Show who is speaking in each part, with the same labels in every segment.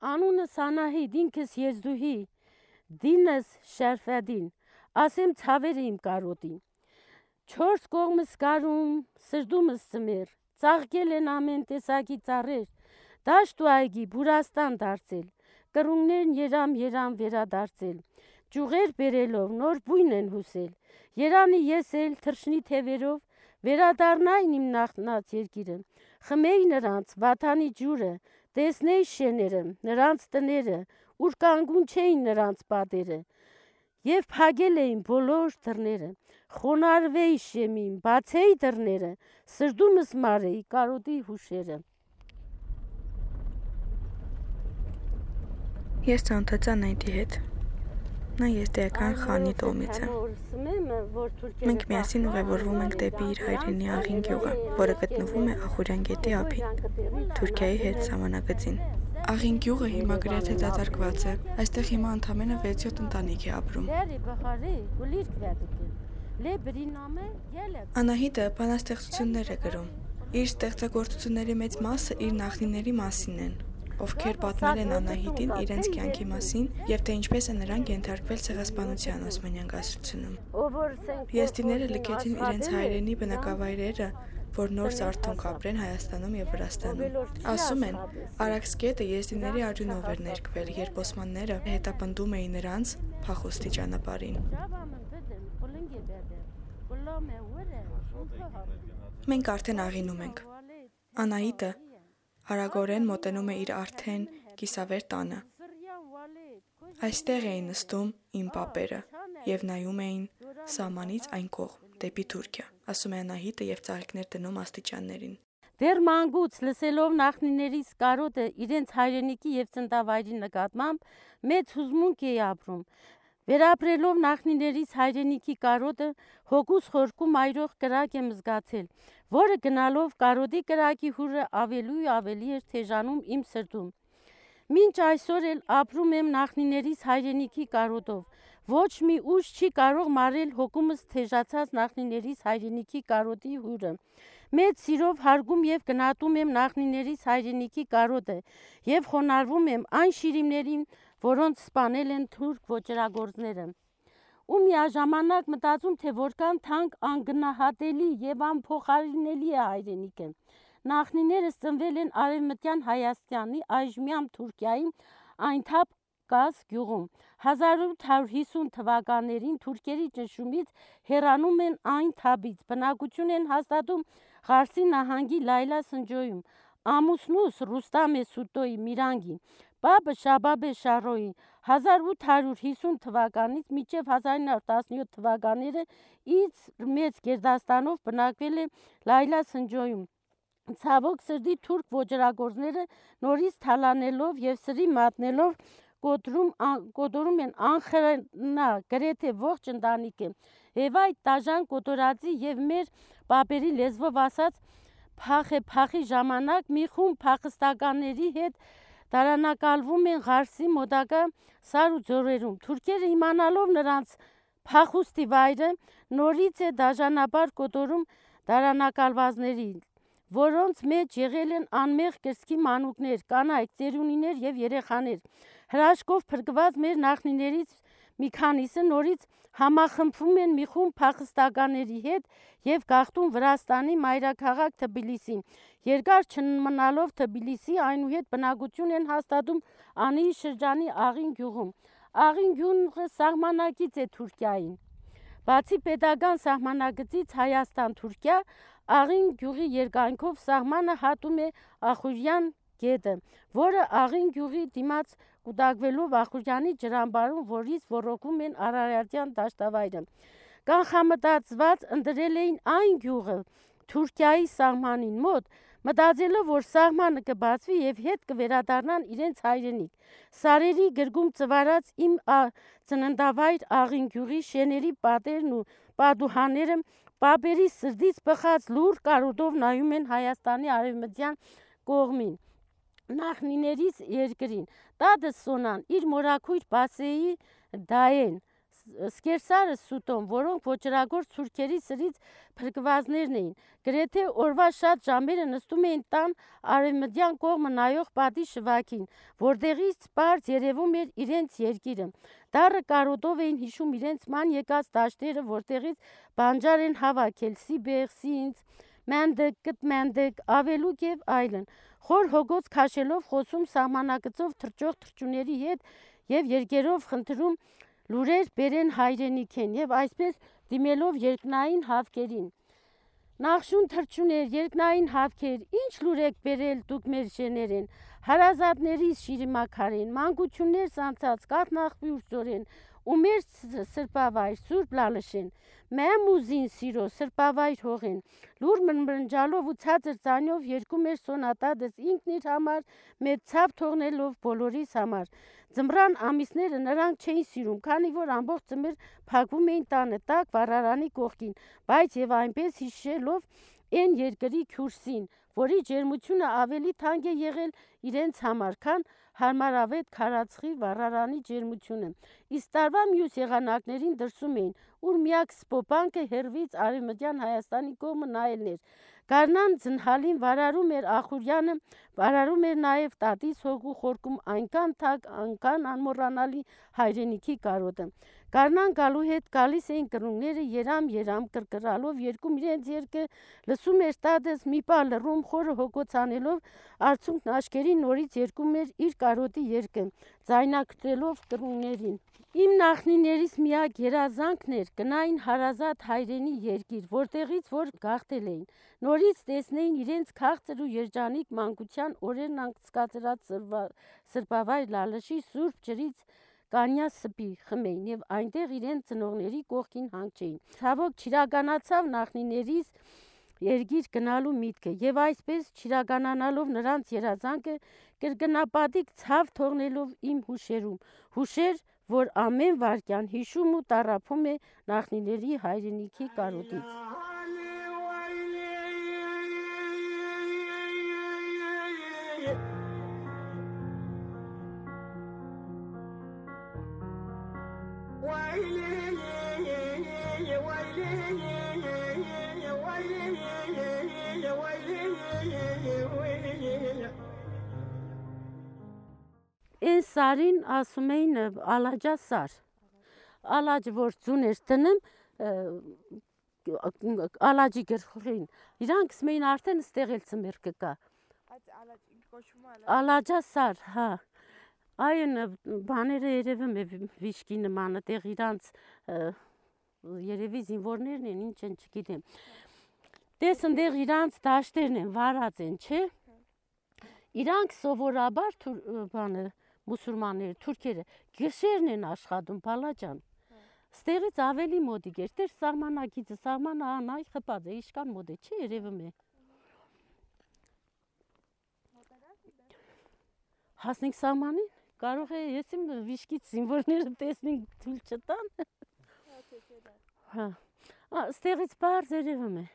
Speaker 1: Անունս Անահիտ, ինքս Եզդուհի, դինս Շարֆադին, ասեմ ցավերը իմ կարոտին։ Չորս կողմս գարում, սրդումս ծմեր, ծաղկել են ամեն տեսակի ծառեր, դաշտ ու այգի բուրաստան դարձել, կրունգներն երամ երամ վերադարձել, ճյուղեր բերելով նոր բույն են հուսել, երանի ես էլ թրշնի թևերով վերադառնային իմ նախնած երկիրը, խմեի նրանց վաթանի ջուրը, տեսնեի շեները, նրանց տները, ուր կանգուն չէին նրանց պատերը, եւ փագել էին բոլոր դռները, խոնարհվեի շեմին, բացեի դռները, սրդումս մարեի կարոտի հուշերը։
Speaker 2: Ես ծանոթացա Նայտի հետ։ Նա եզդիական խանի տոմից է։ Մենք միասին ուղևորվում ենք դեպի իր հայրենի Աղին գյուղը, որը գտնվում է Ախուրյան գետի ափին, Թուրքիայի հետ սահմանակցին։ Աղին գյուղը հիմա գրեթե դատարկված է։ Այստեղ հիմա ընդամենը 6-7 ընտանիք է ապրում։ Անահիտը բանաստեղծություններ է գրում։ Իր ստեղծագործությունների մեծ մասը իր նախնիների մասին են, ովքեր պատմել են Անահիտին իրենց կյանքի մասին եւ թե ինչպես է նրանք ենթարկվել ցեղասպանության Օսմանյան կայսրությունում։ Եստիները լքեցին իրենց հայրենի բնակավայրերը, որ նոր զարթոնք ապրեն Հայաստանում եւ Վրաստանում։ Ասում են, Արաքսկետը եզդիների արյունով էր ներկվել, երբ Օսմանները հետապնդում էին նրանց փախոստի ճանապարհին։ Մենք արդեն աղինում ենք։ Անահիտը արագորեն մոտենում է իր արդեն կիսավեր տանը։ Այստեղ էին նստում իմ պապերը եւ նայում էին սահմանից այն կողմ դեպի Թուրքիա, ասում է Անահիտը եւ ծաղիկներ դնում աստիճաններին։
Speaker 1: Դեռ մանկուց լսելով նախնիներից կարոտը իրենց հայրենիքի եւ ծննդավայրի նկատմամբ մեծ հուզմունք էի ապրում։ Վերապրելով նախնիներից հայրենիքի կարոտը հոգուս խորքում այրող կրակ եմ զգացել, որը գնալով կարոտի կրակի հուրը ավելի ու ավելի էր թեժանում իմ սրտում։ Մինչ այսօր էլ ապրում եմ նախնիներիս հայրենիքի կարոտով։ Ոչ մի ուժ չի կարող մարել հոգումս թեժացած նախնիներիս հայրենիքի կարոտի հուրը։ Մեծ սիրով հարգում եւ գնահատում եմ նախնիներիս հայրենիքի կարոտը եւ խոնարհվում եմ այն շիրիմներին, որոնց սպանել են թուրք ոչրագործները։ Ու միաժամանակ մտածում, թե որքան թանկ անգնահատելի եւ անփոխարինելի է հայրենիքը։ Նախնիներս ծնվել են Արևմտյան Հայաստանի, այժմյան Թուրքիայի այնթապ Կաս գյուղում 1850 թվականներին թուրքերի ճնշումից հեռանում են այն թաբից, բնակություն են հաստատում Ղարսի նահանգի Լայլա Սնջոյում, ամուսնուս Ռուստամ Էսուտոյի Միրանգի Բաբը Շաբաբե Շարոյի 1850 թվականից մինչև 1917 թվականները ից մեծ գերդաստանով բնակվել է Լայլա Սնջոյում։ Ցավոք սրտի թուրք ոչրագործները նորից թալանելով եւ սրի մատնելով կոտրում կոտորում են անխրնա գրեթե ողջ ընտանիքը եւ այդ տաժան կոտորածի եւ մեր պապերի լեզվով ասած փախե փախի ժամանակ մի խումբ փախստականների հետ դարանակալվում են Ղարսի մոտակա սար ու ձորերում։ Թուրքերը իմանալով նրանց փախուստի վայրը նորից է դաժանաբար կոտորում դարանակալվածներին, որոնց մեջ եղել են անմեղ կրսկի մանուկներ, կանայք, ծերունիներ եւ երեխաներ։ Հրաշքով փրկված մեր նախնիներից մի քանիսը նորից համախմբվում են մի խումբ փախստականների հետ եւ գաղթում Վրաստանի մայրաքաղաք Թբիլիսի։ Երկար չմնալով Թբիլիսի այնուհետ բնակություն են հաստատում Անիի շրջանի Աղին գյուղում։ Աղին գյուղը սահմանակից է Թուրքիային։ Բացի pedagogan սահմանակցից Հայաստան-Թուրքիա, Աղին գյուղի երկայնքով սահմանը հատում է Ախուրյան գետը, որը Աղին գյուղի դիմաց կուտակվելով Ախուրյանի ջրամբարում, որից ոռոգում են Արարատյան դաշտավայրը։ Կանխամտածված ընտրել էին այն գյուղը Թուրքիայի սահմանին մոտ, մտածելով, որ սահմանը կբացվի եւ հետ կվերադառնան իրենց հայրենիք։ Սարերի գրգում ծվարած իմ ծննդավայր Աղին գյուղի շեների պատերն ու պատուհանները Պապերի սրտից բխած լուր կարոտով նայում են Հայաստանի արևմտյան կողմին նախնիներից երկրին։ Տադը Սոնան իր մորակույր Բասեի դայեն սկերսարը սուտոն, որոնք ոչրագործ ցուրքերի սրից փրկվածներն էին։ Գրեթե օրվա շատ ժամերը նստում էին տան արևմտյան կողմը նայող պատի շվակին, որտեղից པարզ երևում էր իրենց երկիրը։ Դառը կարոտով էին հիշում իրենց ման եկած դաշտերը, որտեղից բանջար են հավաքել՝ Սիբեղ, Սինց, Մանդեկ, Կտմանդեկ, Ավելուկ եւ այլն։ Խոր հոգոց քաշելով խոսում սահմանակցով թրջող թրջուների հետ եւ երկերով խնդրում լուրեր բերեն հայրենիքեն եւ այսպես դիմելով երկնային հավքերին։ Նախշուն թրջուներ, երկնային հավքեր, ինչ լուր եք բերել դուք մեր շեներեն, հարազատներից շիրիմակարեն, մանկություններ սանցած, կաթնախվի ուրծորեն, ու մեր սրպավայր Սուրբ Լալշեն, մեմ ուզին սիրո սրպավայր հողեն, լուր մրմրնջալով ու ցածր ծանյով երկում էր սոնատադս ինքն իր համար, մեծ ցավ թողնելով բոլորիս համար։ Ձմռան ամիսները նրանք չէին սիրում, քանի որ ամբողջ ձմեռ փակվում էին տանը տակ վառարանի կողքին, բայց եւ այնպես հիշելով այն երկրի քյուրսին, որի ջերմությունը ավելի թանկ է եղել իրենց համար, քան հարմարավետ քարածխի վառարանի ջերմությունը։ Իսկ տարվա մյուս եղանակներին դրսում էին, ուր միակ սպոպանքը հերվից արևմտյան Հայաստանի կողմը նայելն էր։ Գառնան ձնհալին վարարում էր Ախուրյանը, վարարում էր նաև տատիս հոգու խորքում այնքան թակ, այնքան անմոռանալի հայրենիքի կարոտը։ Գառնան գալու հետ գալիս էին կրունները երամ-երամ կրկրալով երկում իրենց երկը, լսում էր տադս մի պա լռում խորը հոգոցանելով, արցունքն աշկերի նորից երկում էր իր կարոտի երկը, ձայնակցելով կրուններին։ Իմ նախնիներից միակ երազանքն էր գնային հարազատ հայրենի երկիր, որտեղից որ գաղթել էին։ Նորից տեսնեին իրենց քաղցր ու երջանիկ մանկության օրերն անցկացրած սրբավայր լալշի սուրբ ջրից կանյա սպի խմեին եւ այնտեղ իրենց ծնողների կողքին հանգչեին։ Ցավոք չիրականացավ նախնիներից երգիր գնալու միտքը եւ այսպես չիրականանալով նրանց երազանքը կրկնապատիկ ցավ թողնելով իմ հուշերում հուշեր որ ամեն վարքյան հիշում ու տառապում է նախնիների հայրենիքի կարոտից։ Այն սարին ասում էին ալաջա սար։ Ալաջը որ ձուն էր տնեմ, ալաջի գրխին։ Իրանք ասում արդեն ստեղ էլ ծմեր կկա։
Speaker 2: Այդ ալաջի կոչվում է
Speaker 1: Ալաջա սար, հա։ Այն բաները երևում է վիշկի նմանը, տեղ իրանց երևի զինվորներն են, ինչ են, չգիտեմ։ Տես ընդեղ իրանց դաշտերն են, վարած են, չէ։ Իրանք սովորաբար բանը մուսուլմանները, թուրքերը գշերն են աշխատում, բալաջան։ Ստեղից ավելի մոդիկ էր, դեր սահմանակիցը, սահմանը անայ խպած է, իշկան մոդ է, չի երևում է։ Հասնենք սահմանին, կարող է ես իմ վիշկից զինվորները տեսնին թույլ չտան։ Հա։ Ստեղից բարձ երևում է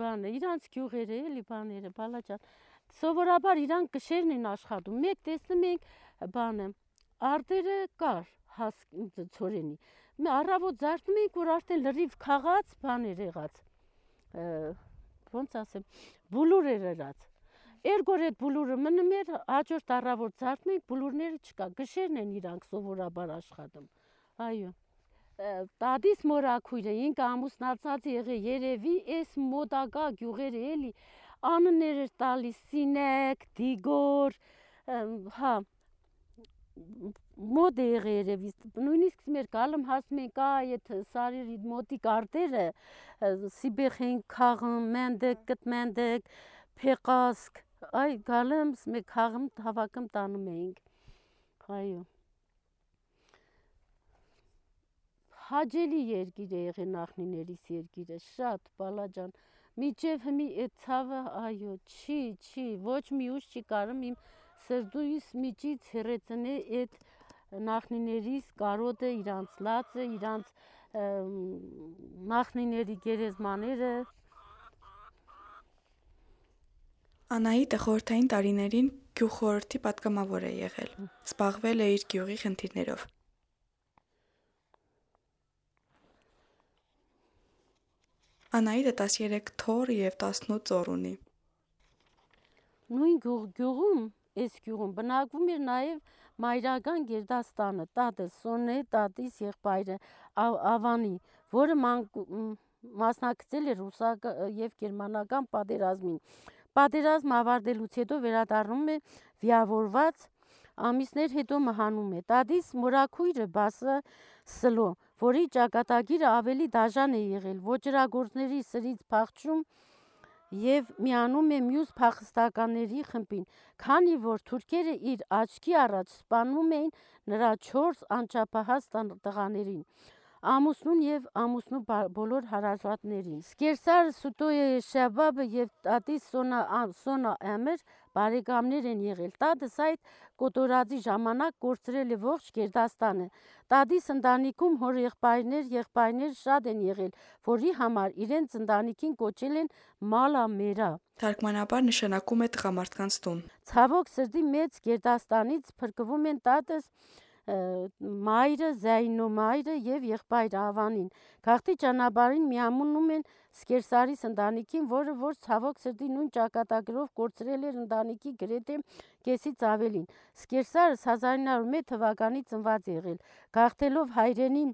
Speaker 1: բանը, իրանց գյուղերը էլի բաները, բալաջան։ Սովորաբար իրանք կշերն են աշխատում։ Մեկ տեսնում ենք բանը, արտերը կար հաս ծորենի։ Մի առավոտ զարթնում ենք, որ արդեն լրիվ խաղած բաներ եղած։ Ոնց ասեմ, բուլուր էր եղած։ Երգոր այդ բուլուրը մնում էր, հաջորդ առավոտ զարթնում ենք, բուլուրները չկա։ Գշերն են իրանք սովորաբար աշխատում։ Այո տադիս մորակույրը ինքը ամուսնացած եղե երևի այս մոտակա գյուղերը էլի անուններ էր տալիս Սինեկ, Դիգոր, հա մոդ է եղել երևի նույնիսկ մեր գալում հասնում ենք այդ սարերի մոտի կարտերը սիբեխեն քաղում մենդեկ կտմենդեկ փեqask այ գալում մեկ քաղում հավաքում տանում էինք այո հաջելի երկիր է եղել նախնիներիս երկիրը, շատ բալաջան։ Միջև հիմի այդ ցավը, այո, չի, չի, ոչ մի ուժ չի կարում իմ սրդույս միջից հերեցնե այդ նախնիներիս կարոտը, իրանց լացը, իրանց նախնիների գերեզմաները
Speaker 2: Անահիտը խորթային տարիներին գյուղխորհրդի պատգամավոր է եղել։ Զբաղվել է իր գյուղի խնդիրներով։ Անահիտը 13 թոռ եւ 18 ծոր ունի։
Speaker 1: Նույն գյուղ գյուղում, այս գյուղում բնակվում էր նաեւ մայրական գերդաստանը, տատս Սոնե, տատիս եղբայրը Ավանի, որը մասնակցել էր ռուսական եւ գերմանական պատերազմին։ Պատերազմը ավարտելուց հետո վերադառնում է վիավորված ամիսներ հետո մահանում է։ Տադիս մորաքույրը Բասը Սլո, որի ճակատագիրը ավելի դաժան է եղել, ոչրագործների սրից փախչում եւ միանում է մյուս փախստականների խմբին, քանի որ թուրքերը իր աչքի առաջ սպանում էին նրա 4 անչափահաս տղաներին ամուսնուն եւ ամուսնու բոլոր հարազատներին։ Սկերսար Սուտոյե Շաբաբը եւ Տատի Սոնա Սոնա Ամեր բարեկամներ են եղել։ Տատս այդ կոտորածի ժամանակ կորցրել է ողջ Գերդաստանը։ Տադիս ընտանիքում հոր եղբայրներ, եղբայրներ շատ են եղել, որի համար իրենց ընտանիքին կոչել են Մալամերա։
Speaker 2: Թարգմանաբար նշանակում է տղամարդկանց տուն։
Speaker 1: Ցավոք սրտի մեծ Գերդաստանից փրկվում են տատս մայրը, Զայնո մայրը եւ եղբայրը Ավանին։ Գաղթի ճանապարհին միամունում են Սկերսարիս ընտանիքին, որը որ ցավոք սրտի նույն ճակատագրով կորցրել էր ընտանիքի գրեթե կեսից ավելին։ Սկերսարը 1901 թվականից ծնված եղել, գաղթելով հայրենի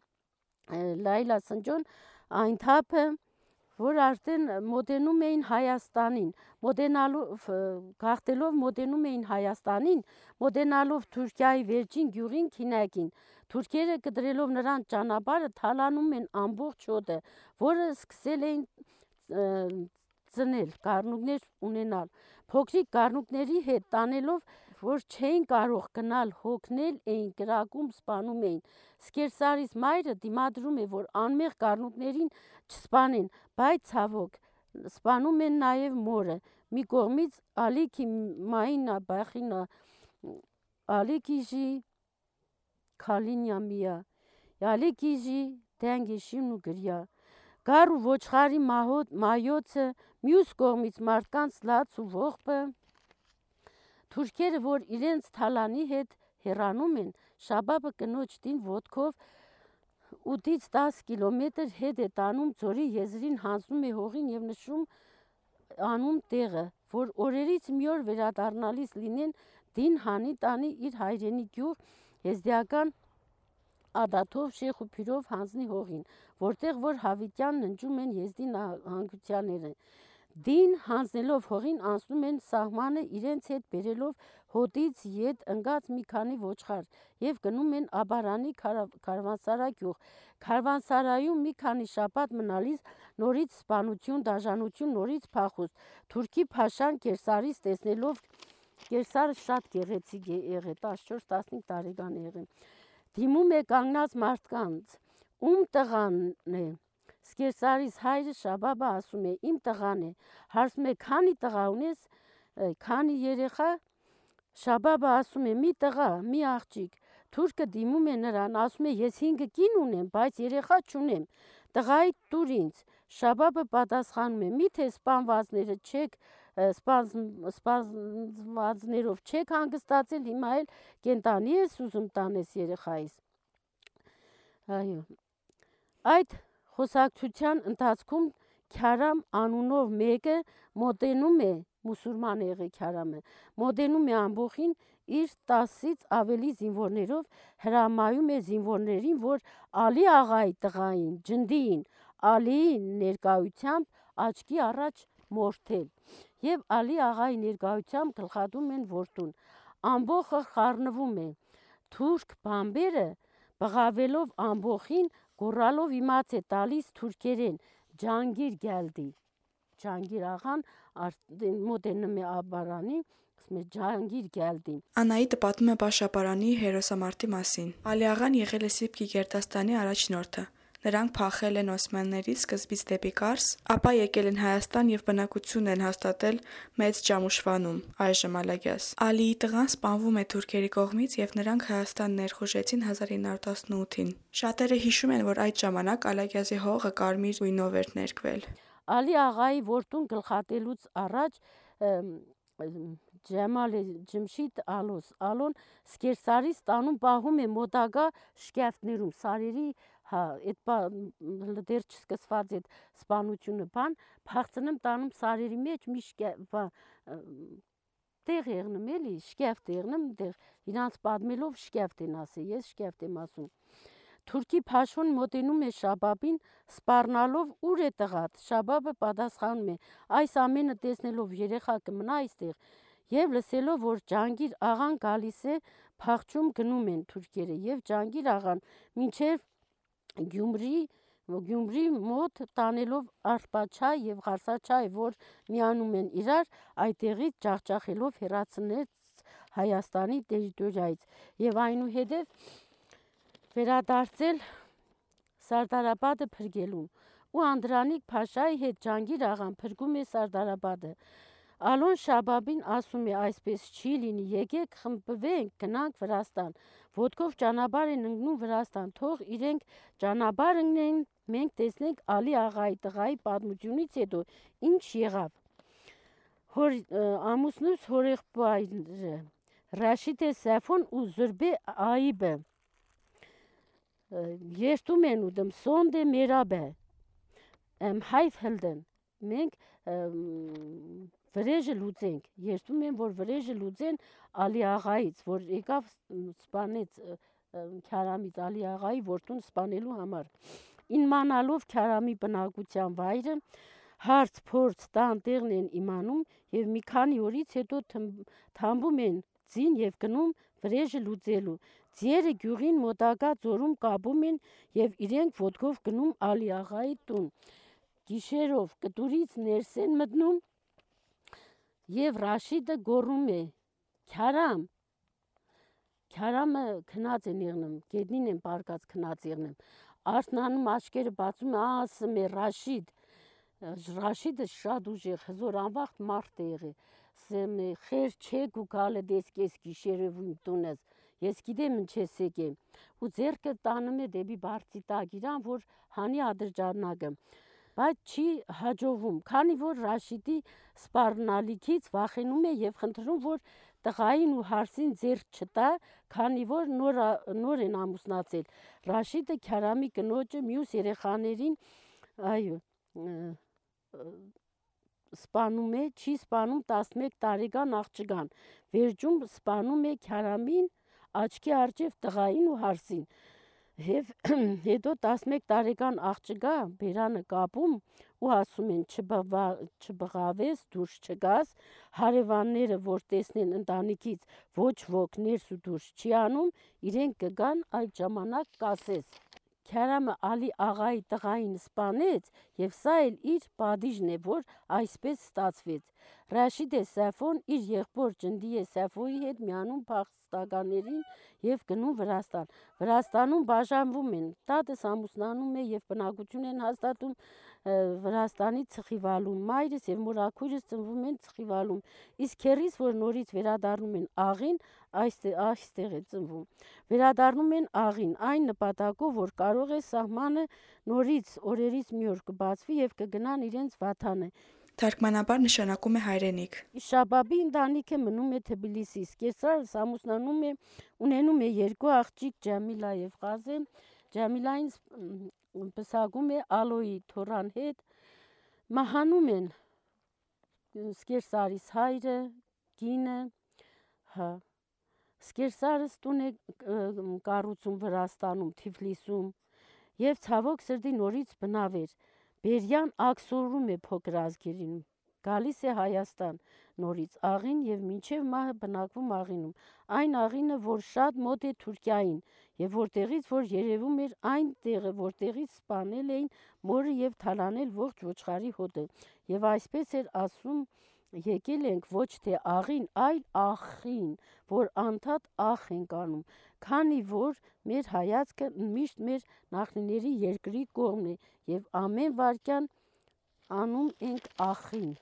Speaker 1: Լայլա Սնջոն այն թափը որ արդեն մոտենում էին Հայաստանին, մոտենալով գաղթելով մոտենում էին Հայաստանին, մոտենալով Թուրքիայի վերջին գյուղին Քինակին։ Թուրքերը կտրելով նրան ճանապարհը թալանում են ամբողջ հոտը, որը սկսել էին ծնել, գառնուկներ ունենալ։ Փոքրիկ գառնուկների հետ տանելով, որ չէին կարող գնալ, հոգնել էին, կրակում սպանում էին։ Սկերսարիս մայրը դիմադրում է, որ անմեղ գառնուկներին չսպանեն, բայց ցավոք սպանում են նաև մորը։ Մի կողմից Ալիքի Մայինա Բախինա Ալիքիժի Քալինյամիա Ալիքիժի դանգիշին ու գրյա Գար ու ոչխարի մահոտ մայոցը մյուս կողմից մարդկանց լաց ու ողբը Թուրքերը որ իրենց թալանի հետ հեռանում են շաբաբը կնոջ դին ոդկով 8-ից 10 կիլոմետր հետ է տանում ձորի եզրին հանձնում է հողին եւ նշում անում տեղը, որ օրերից մի օր վերադառնալիս լինեն դին հանի տանի իր հայրենի գյուղ եզդիական ադաթով շեխ ու փիրով հանձնի հողին, որտեղ որ հավիտյան ննջում են եզդի հանգուցյանները։ Դին հանձնելով հողին անցնում են սահմանը իրենց հետ բերելով հոտից յետ ընկած մի քանի ոչխար եւ գնում են Աբարանի քարվանսարա գյուղ։ Քարվանսարայում մի քանի շաբաթ մնալիս նորից սպանություն, դաժանություն, նորից փախուստ։ Թուրքի Փաշան Կերսարից տեսնելով Կերսարը շատ գեղեցիկ է եղել, 14-15 տարեկան եղել։ Դիմում է կանգնած մարդկանց, ում տղան է։ Սկերսարիս հայրը Շաբաբը ասում է. «Իմ տղան է»։ Հարցում է. «Քանի տղա ունես»։ Քանի երեխա։ Շաբաբը ասում է. «Մի տղա, մի աղջիկ»։ Թուրքը դիմում է նրան, ասում է. «Ես 5 կին ունեմ, բայց երեխա չունեմ»։ Տղայի տուր ինձ։ Շաբաբը պատասխանում է. «Միթե սպանվածները չեք սպանվածներով չեք հանգստացել, հիմա էլ կենտանի ես ուզում տանես երեխայիս»։ Այո։ Այդ խոսակցության ընթացքում Քյարամ անունով մեկը մոտենում է մուսուլման եղե Քյարամը, մոտենում է ամբողին իր 10-ից ավելի զինվորներով հրամայում է զինվորներին, որ Ալի աղայի տղային, ջնդիին, Ալիի ներկայությամբ աչքի առաջ մորթել եւ Ալի աղայի ներկայությամբ գլխատում են որդուն։ Ամբողը խառնվում է։ Թուրք բամբերը բղավելով ամբողին գոռալով իմաց է տալիս թուրքերեն Ջանգիր գալդի։ Ջանգիր աղան մոտենում է Աբարանի, ասում է Ջանգիր գալդի։
Speaker 2: Անայիտը պատմում է Բաշապարանի հերոսամարտի մասին։ Ալի աղան եղել է Սիփքի Գերդաստանի առաջնորդը։ Նրանք փախել են Օսմաններից սկզբից դեպի Կարս, ապա եկել են Հայաստան եւ բնակություն են հաստատել Մեծ Ջամուշվանում, այժմ Ալագյաս։ Ալիի տղան սպանվում է թուրքերի կողմից եւ նրանք Հայաստան ներխուժեցին 1918-ին։ Շատերը հիշում են, որ այդ ժամանակ Ալագյազի հողը կարմիր գույնով էր ներկվել։
Speaker 1: Ալի աղայի որդուն գլխատելուց առաջ Ջեմալ Ջմշիդ Ալոս Ալոն սկերսարի ստանում պահում է մոտակա շկյաֆտներում սարերի հա այդ դեր չսկսված այդ սպանությունը բան փախցնում տանում սարերի մեջ մի տեղ եղնում էլի շկյաֆտ եղնում դեղ իրանց պատմելով շկյաֆտ են ասի ես շկյաֆտ եմ ասում Թուրքի Փաշուն մոտենում է Շաբաբին, սպառնալով ուր է տղատ։ Շաբաբը պատասխանում է. այս ամենը տեսնելով երեխա կմնա այստեղ եւ լսելով որ Ջանգիր աղան գալիս է, փախչում գնում են թուրքերը եւ Ջանգիր աղան մինչեւ Գյումրի Գյումրի մոտ տանելով Արպաչայ եւ Ղարսաչայ, որ միանում են իրար, այդտեղից ջախջախելով հերացնեց Հայաստանի տերիտորիայից եւ այնուհետեւ վերադարձել Սարդարապետը փրկելուն ու Անդրանիկ Փաշայի հետ Ջանգիր աղան փրկում է Սարդարապետը Ալոն Շաբաբին ասում է այսպես չի լինի, եկեք խմբվենք, գնանք Վրաստան։ Ոտքով ճանապարհ են ընկնում Վրաստան, թող իրենք ճանապարհ ընկնեն, մենք տեսնենք Ալի աղայի տղայի պատմությունից հետո ինչ եղավ։ Հոր ամուսնուս հորեղբայրը Ռաշիդ է Սաֆոն ու Զուրբե Այբը երթում են ու դեմ սոնդե մերաբը եմ հայֆ հլդեն մենք վրեժը լուծենք։ Երթում են, որ վրեժը լուծեն Ալի աղայից, որ եկավ սպանեց Քյարամից Ալի աղայի որդուն սպանելու համար։ Ինմանալով Քյարամի բնակության վայրը հարց փորձ տան տեղն են իմանում եւ մի քանի օրից հետո թամբում են ձին եւ գնում վրեժը լուծելու։ Ձիերը գյուղին մոտակա ձորում կապում են եւ իրենք ոդկով գնում Ալի աղայի տուն։ Գիշերով կտուրից ներս են մտնում Եվ Ռաշիդը գոռում է. «Քյարամ»։ Քյարամը քնած են եղնում, գետնին են պարկած քնած եղնում։ Արթնանում աչքերը բացում է, ասում է Ռաշիդ։ Ռաշիդը շատ ուժեղ, հզոր անվախտ մարդ է եղել։ Սեմ խեր չէ ու գալը դեսկես գիշերով տունես։ Ես գիտեմ ինչ ես եկել։ Ու ձերքը տանում է դեպի բարձի տակ իրան, որ հանի ադրջանակը բայց չի հաջողվում, քանի որ Ռաշիդի սպառնալիքից վախենում է եւ խնդրում, որ տղային ու հարսին ձեռ չտա, քանի որ նոր նոր են ամուսնացել։ Ռաշիդը Քյարամի կնոջը մյուս երեխաներին այո սպանում է, չի սպանում 11 տարեկան աղջկան։ Վերջում սպանում է Քյարամին, աչքի արջև տղային ու հարսին եւ հետո 11 տարեկան աղջկա բերանը կապում ու ասում են չբղավես, դուրս չգաս, հարևանները որ տեսնեն ընտանիքից ոչ ոք ներս ու դուրս չի անում, իրենք կգան այդ ժամանակ կասես Քյարամը Ալի աղայի տղային սպանեց եւ սա էլ իր падիժն է, որ այսպես ստացվեց։ Ռաշիդ Սաֆոն իր եղբոր Ջնդիե Սաֆոյի հետ միանում փախստականներին եւ գնում Վրաստան։ Վրաստանում բաժանվում են։ Տատս ամուսնանում է եւ բնակություն են հաստատում Վրաստանի Ցխիվալում։ Մայրս եւ մորաքույրս ծնվում են Ցխիվալում։ Իսկ քերիս, որ նորից վերադառնում են աղին, այստեղ է ծնվում։ Վերադառնում են աղին այն նպատակով, որ կարող է սահմանը նորից օրերից մի օր կբացվի եւ կգնան իրենց վաթանը։
Speaker 2: Թարգմանաբար նշանակում է հայրենիք։
Speaker 1: Շաբաբի ընտանիքը մնում է Թբիլիսի։ Սկեսարս ամուսնանում է, ունենում է երկու աղջիկ Ջամիլա եւ Ղազե։ Ջամիլային պսակում է Ալոյի Թորան հետ։ Մահանում են Սկեսարիս հայրը, գինը, հա։ Սկեսարս տուն է կառուցում Վրաստանում, Թիֆլիսում եւ ցավոք սրտի նորից բնավ էր Բերյան աքսորում է փոքր ազգերին, գալիս է Հայաստան նորից աղին եւ մինչեւ մահը բնակվում աղինում։ Այն աղինը, որ շատ մոտ է Թուրքիային եւ որտեղից որ երևում էր այն տեղը, որտեղից սպանել էին մորը եւ թալանել ողջ ոչխարի հոտը։ Եվ այսպես էր ասում եկել ենք ոչ թե աղին, այլ ախին, որ անդադ ախ ենք անում, քանի որ մեր հայացքը միշտ մեր նախնիների երկրի կողմն է եւ ամեն վարքյան անում ենք ախին։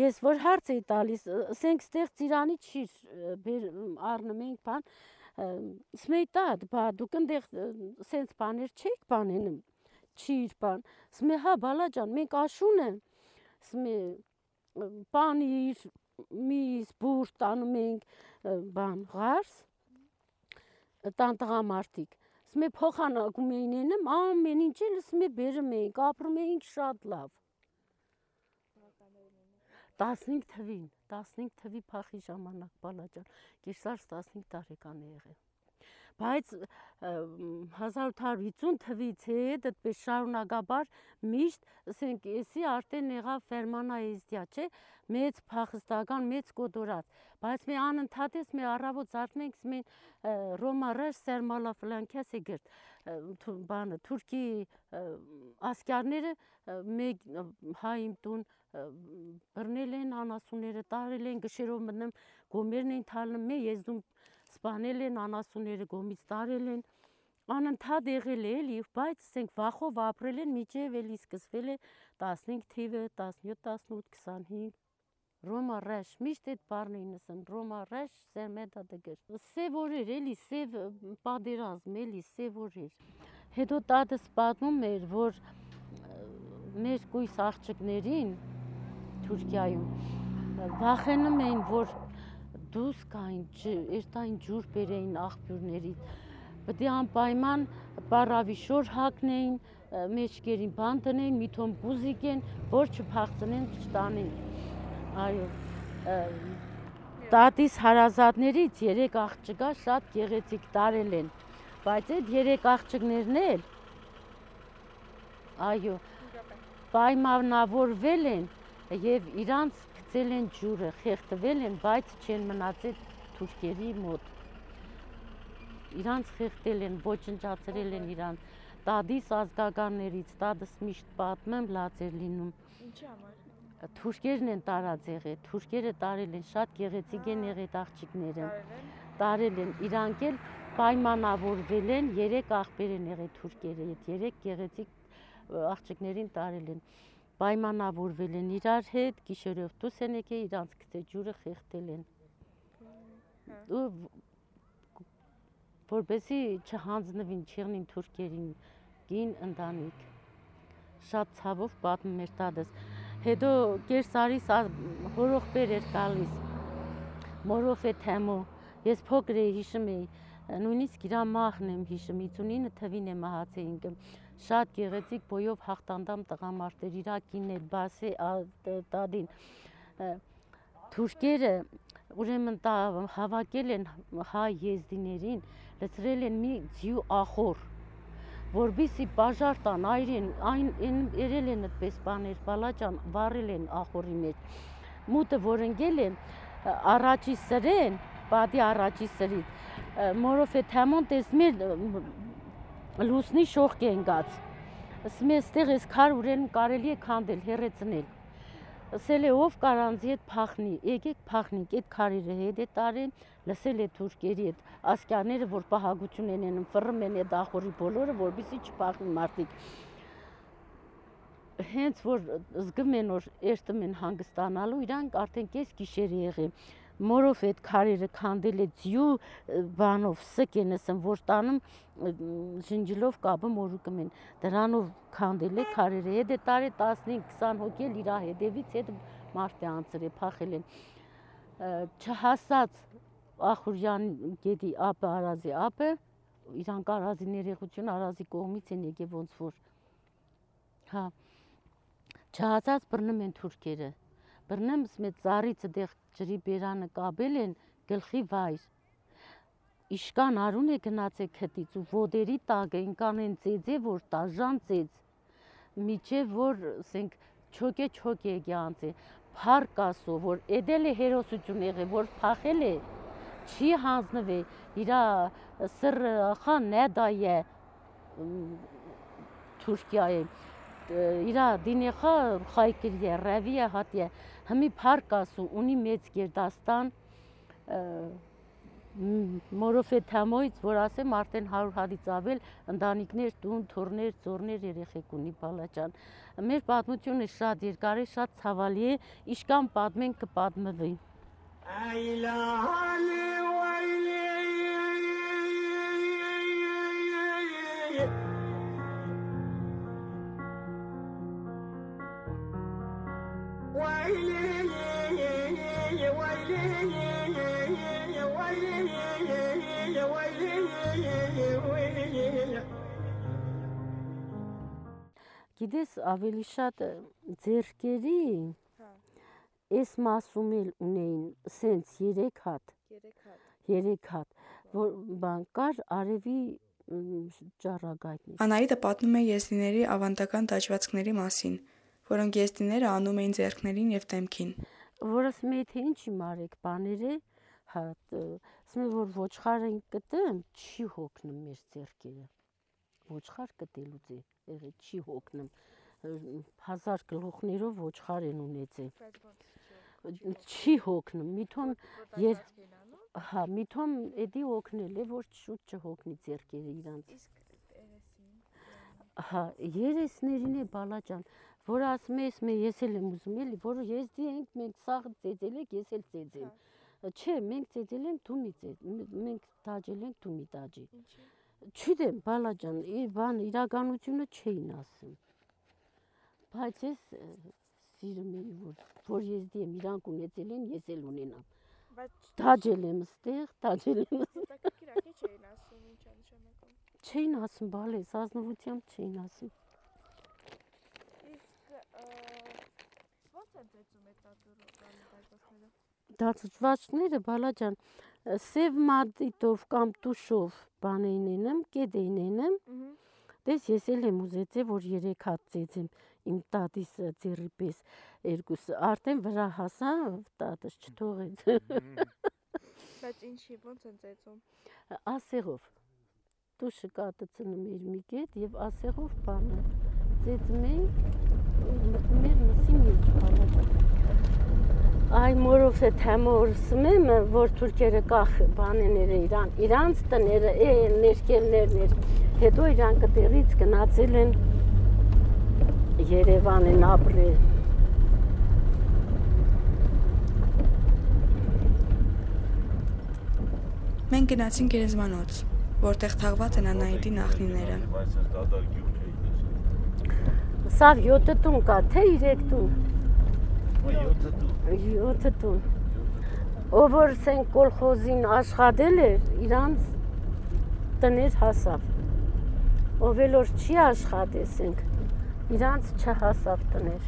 Speaker 1: Ես որ հարց էի տալիս, ասենք ստեղ ծիրանի չի բեր առնում ենք բան, սմեյտա, բա դուք այնտեղ սենց բաներ չեք բանենում, չիր բան։ Սմե հա բալաջան, մենք աշուն եմ։ Սմե բանիր միս բուր տանում ենք բան ղարս տան տղամարդիկ Սմե փոխանակում էին ենեմ ամեն ինչ էլ սմե բերում էինք, ապրում էինք շատ լավ։ 15 թվին, 15 թվի փախի ժամանակ բալաջան, Կիրսարս 15 տարեկան է եղել բայց 1850 թվից հետ այդպես շարունակաբար միշտ, ասենք, էսի արդեն եղավ Ֆերմանա Եզդիա, չէ, մեծ փախստական, մեծ կոտորած, բայց մի անընդհատ ես մի առավոտ զարթնենք, մի Ռոմա ռեշ սերմալա ֆլանկյաս է գրտ, բանը, թուրքի ասկյարները մեկ հայիմ տուն բռնել են անասունները, տարել են գշերով մտնում, գոմերն են թալնում, մե եզդում սպանել են անասունները, գոմից տարել են, անընդհատ եղել է էլի, բայց ասենք վախով ապրել են միջև էլի սկսվել է 15 թիվը, 17, 18, 25 Ռոմա ռեշ, միշտ այդ բառն էին ասում, Ռոմա ռեշ, սերմետա դգր։ Սև օրեր էլի, սև պատերազմ էլի, սև օրեր։ Հետո տատս պատմում էր, որ մեր կույս աղջիկներին Թուրքիայում վախենում էին, որ դուս կային, երտային ջուր բերեին աղբյուրներից, է անպայման պարավիշոր հակնեին, մեջկերին բան տնեին, միթոն բուզիկեն, որ չփախցնեն, չտանեն։ Այո։ Տատիս հարազատներից երեք աղջկա շատ գեղեցիկ տարել են, բայց այդ երեք աղջկներն էլ այո, պայմանավորվել են եւ իրանց գցել են ջուրը, խեղտվել են, բայց չեն մնացել թուրքերի մոտ։ Իրանց խեղտել են, ոչնչացրել են իրան տադիս ազգականներից, տադս միշտ պատմեմ լաց էր լինում։
Speaker 2: Ինչի համար։
Speaker 1: Թուրքերն են տարած եղել, թուրքերը տարել են, շատ գեղեցիկ են եղել աղջիկները։ Տարել են, իրանք էլ պայմանավորվել են, երեք աղբեր են եղել թուրքերը, այդ երեք գեղեցիկ աղջիկներին տարել են պայմանավորվել են իրար հետ, գիշերով դուս են եկել, իրանց գցե ջուրը խեղտել են։ Ու որբեսի չհանձնվին, չեղնին թուրքերին գին ընտանիք։ Շատ ցավով պատմում էր տադս։ Հետո կերսարիս հորոխբեր էր գալիս։ Մորով է թեմո։ Ես փոքր էի հիշում էի, նույնիսկ իրա մահն եմ հիշում, 59 թվին եմ մահացել ինքը շատ գեղեցիկ բոյով հաղթանդամ տղամարդեր, Իրաքին էլ, բասի տադին։ Թուրքերը ուրեմն հավաքել են հայ եզդիներին, լցրել են մի ձյու ախոր, որբիսի բաժար տան այրեն, այն երել են այդպես բաներ, բալաջան, վառել են ախորի մեջ։ Մուտը որ ընկել են, առաջի սրեն, բադի առաջի սրից, մորով է թամոն տեսմել լուսնի շողք է, «Ստեղ էս քար ուրեն կարելի է քանդել, հերեցնել»։ Ասել է, ով կարանձի հետ փախնի, եկեք փախնենք այդ քարերը հետ է տարեն, լսել է թուրքերի այդ ասկյաները, որ պահագություն են անում, ֆռում են այդ ախորի բոլորը, որբիսի չփախնի մարդիկ։ Հենց որ զգում են, որ երթում են հանգստանալու, իրանք արդեն կես գիշեր եղել մորով այդ քարերը քանդել է ձյու բանով սկ են ասեմ որ տանում շնջելով կապը մորուկում են դրանով քանդել է քարերը հետ է տարի 15-20 հոգի էլ իր հետևից հետ մարդ է անցրել փախել են չհասած Ախուրյան գետի ապը արազի ապը իրանք արազի ներեգություն արազի կողմից են եկել ոնց որ հա չհասած բռնում են թուրքերը բռնեմ մեծ ծառիցը դեղ ջրի բերանը կաբել են գլխի վայր իշկան արուն է գնացել քտից ու ոտերի տակը ինքան են ծեծե որ տաժան ծեծ միջև որ ասենք չոկե չոկե գյանցե փառք ասո որ էդել է հերոսություն եղել որ փախել է չի հանձնվե իրա սր խան նեդայե Թուրքիայի իրա դինեխա խայկիրիե ռավիա հատիե Հիմի փառք ասու ունի մեծ գերդաստան մորոֆե թամոից, որ ասեմ արդեն 100 հատից ավել ընտանիքներ, տուն, թորներ, ծորներ, երեխեք ունի բալաճան։ Մեր պատմությունը շատ երկար է, շատ ցավալի է, իշքան պատմեն կպատմվի։ Այլահալի Գիտես, ավելի շատ ձերքերի այս մասում էլ ունեին սենց 3 հատ։ 3 հատ։ 3 հատ, որ բան կար արևի ճառագայթնի։
Speaker 2: Անահիտը պատմում է եզդիների ավանդական դաջվածքների մասին, որոնք եզդիները անում էին ձեռքներին եւ դեմքին։
Speaker 1: Որս մի թե ինչի մարեք բաները, հա, ասում որ ոչխարը կտեմ, չի հոգնում մեր ձեռքերը։ Ոչխար կտելուց է եղել չի հոգնում հազար գլուխներով ոչխար են ունեցել չի հոգնում միթոն եր հա միթոն էդի հոգնել է որ շուտ չհոգնի ձերքերը իրանց հա երեսներին է բալաճան որ ասում ես მე ես էլ եմ ուզում էլի որ եզդի ենք մենք սաղ ծեծել եք ես էլ ծեծեմ չէ մենք ծեծել ենք դու մի ծեծ մենք տաճել ենք դու մի տաճի ինչի Չգիտեմ, բալա ջան, բան իրականությունը չէին ասում։ Բայց ես սիրում էի, որ որ ես դեմ իրանք ունեցել են, ես էլ ունենամ։ Բայց դաջել եմ ստեղ, դաջել եմ։
Speaker 2: Հետաքրքիր չէին ասում, ինչ է նշանակում։
Speaker 1: Չէին ասում, բալես, ազնվությամբ չէին ասում։
Speaker 2: Իսկ ո՞նց են ծեծում այդ տատուրը բանը դաջվածները։
Speaker 1: Դաջվածները, բալա ջան, սև մատիտով կամ տուշով բան էին ենում, կետ էին ենում։ Դες ես էլ եմ ուզեցել, որ 3 հատ ծեծեմ իմ տատիս ձեռի պես երկուս արդեն վրա հասա տատս չթողեց
Speaker 2: բայց ինչի ոնց են ծեծում
Speaker 1: ասեղով տուշը կատծնում էր մի կետ եւ ասեղով բանը ծեծում էին մտնում էր մսի մեջ բանա Այ մորով է թեմոր սմեմ, որ թուրքերը կախ բանեները իրան, իրանց տները, է ներկելներն էր, հետո իրան կտեղից գնացել են Երևան են ապրել։
Speaker 2: Մենք գնացինք Գերեզմանոց, որտեղ թաղված են Անահիտի նախնիները։
Speaker 1: Սա 7 տուն կա, թե 3 տուն։
Speaker 3: 7 տուն։
Speaker 1: 7 տուն։ Ով որ սեն կոլխոզին աշխատել էր, իրանց տներ հասավ։ Ով էլ որ չի աշխատեսենք, իրանց չհասավ տներ։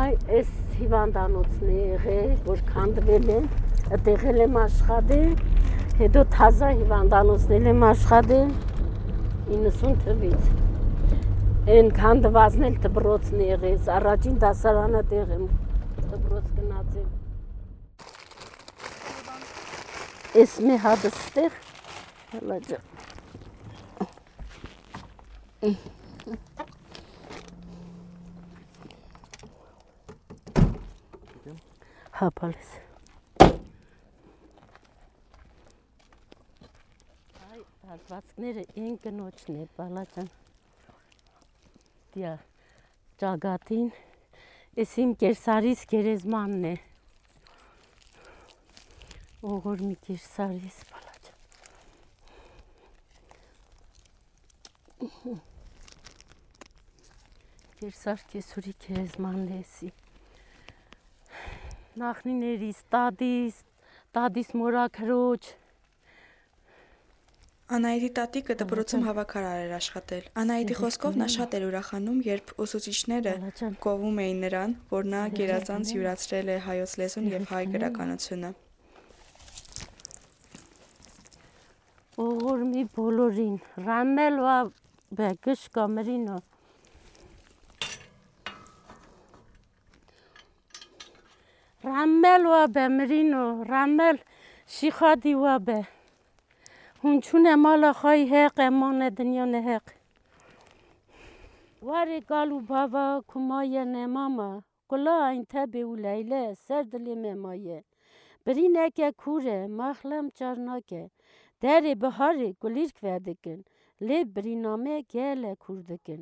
Speaker 1: Այ այս հիվանդանոցն է եղել, որ քանդվել են, այդտեղել եմ աշխատել, հետո թազա հիվանդանոցնել եմ աշխատել 90 թվից։ Այն քանդվածն էլ դբրոցն եղես, առաջին դասարանը տեղ եմ դբրոց գնացել։ Էս մի հատը ստեղ, հələ ջա։ Հապալես։ Հատվածները են կնոջն է, բալաճան։ Դիա ճագատին, ես իմ կերսարիս գերեզմանն է։ Ողոր մի կերսարիս, բալաճան։ Կերսար կեսուրի գերեզմանն է եսի։ Նախնիներիս, տադիս, տադիս մորակրոջ,
Speaker 2: Անահիտի տատիկը դպրոցում հավաքարար էր աշխատել։ Անահիտի խոսքով նա շատ էր ուրախանում, երբ ուսուցիչները կովում էին նրան, որ նա գերազանց յուրացրել է հայոց լեզուն եւ հայ գրականությունը։
Speaker 1: Ողորմի բոլորին, ռամել վա բեգշ կամերինո։ Ռամել վա բեմերինո, ռամել շիխադի վա բե։ هونچون مالا خای حق امان دنیا نهق واری گالو بابا کمای نماما گلا این تبه و لیله سر دلی ممایه. بری نکه کوره مخلم چرناکه در بهاری گلیرک ودکن لی بری نامه گل کردکن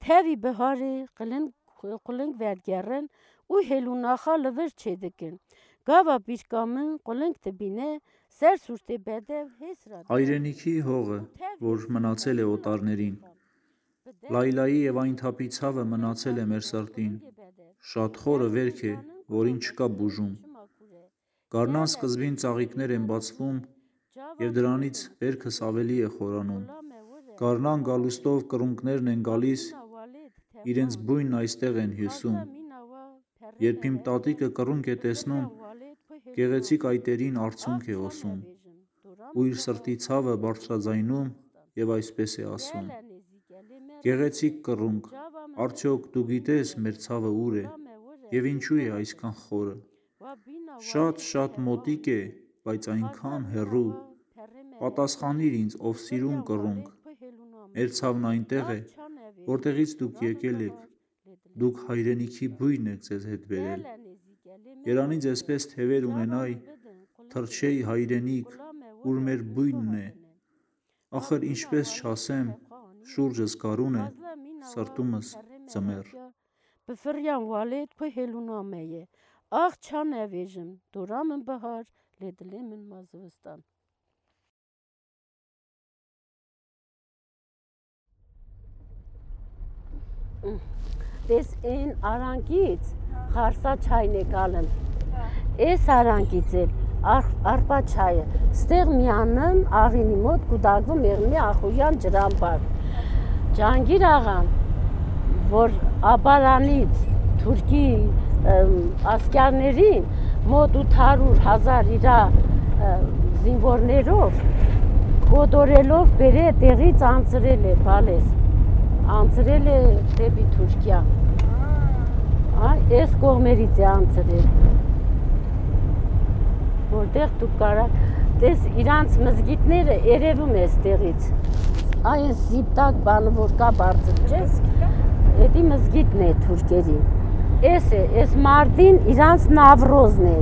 Speaker 1: تاوی بهاری قلن قلن وردگرن او هلو ناخا لور چیدکن. گاوا بیشگامن قلن تبینه
Speaker 4: Հայրենիքի հողը, որ մնացել է օտարներին, Լայլայի եւ այն թափի ցավը մնացել է մեր սրտին, շատ խորը վերք է, որին չկա բուժում։ Գառնան սկզբին ծաղիկներ են բացվում եւ դրանից վերքս ավելի է խորանում։ Գառնան գալուստով կրունկներն են գալիս, իրենց բույնն այստեղ են հյուսում։ Երբ իմ տատիկը կրունկ է տեսնում, գեղեցիկ այտերին արցունք է ոսում, ու իր սրտի ցավը բարձրաձայնում եւ այսպես է ասում. Գեղեցիկ կռունկ, արդյոք դու գիտես մեր ցավը ուր է եւ ինչու է այսքան խորը։ Շատ-շատ մոտիկ է, բայց այնքան հեռու։ Պատասխանիր ինձ, ով սիրուն կռունկ։ Մեր ցավն այնտեղ է, որտեղից դուք եկել եք։ Դուք հայրենիքի բույն եք ձեզ հետ բերել։ Երանի ձեզպես թևեր ունենայ, թրջեի հայրենիք, ուր մեր բույնն է։ Ախր ինչպես չասեմ, շուրջս գարուն է, սրտումս ձմեռ։
Speaker 1: Բֆրյան վալետ քո հելունամեյե աղ չան էվեժմ դուրամն բահար լեդլեմն մազվստան Դες այն արանքից խարսա չայն եկալն։ Էս արանքից էլ արպա չայը։ Ստեղ միանում աղինի մոտ կուդագվում եղնի ախույան ջրամբար։ Ջանգիր աղան, որ աբարանից թուրքի ասկյարներին մոտ 800 հազար իրա զինվորներով կոտորելով բերե տեղից անցրել է բալես անցրել է դեպի Թուրքիա։ Հա, այս կողմերից է անցրել։ Որտեղ դու կարա տես իրանց մզգիտները երևում է ստեղից։ Այն զիպտակ բանը որ կա բարձր չես։ Էդի մզգիտն է թուրքերի։ Էս է, էս մարտին իրանց նավրոզն է։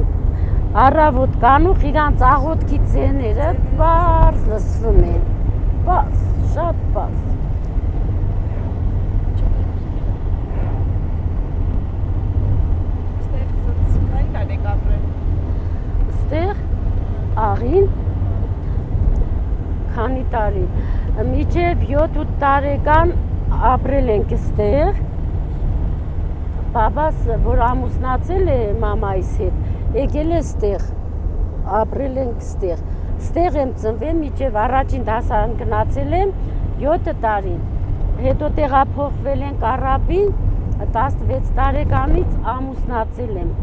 Speaker 1: Առավոտ կանուխ իրանց աղոտքի ցեները բարձ լսվում են։ Բարձ, շատ բարձ։ Ստեղ աղին քանի տարի միջև 7-8 տարեկան ապրել ենք ստեղ բաբաս որ ամուսնացել է մամայիս հետ եկել է ստեղ ապրել ենք ստեղ ստեղ եմ ծնվել միջև առաջին դասարան գնացել եմ 7 տարի հետո տեղափոխվել ենք Արաբին 16 տարեկանից ամուսնացել եմ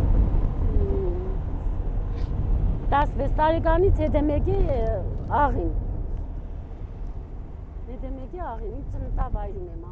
Speaker 1: 16 տարեկանից հետեմեկի աղին։ Հետեմեկի աղին, իմ ծննդավայրում եմ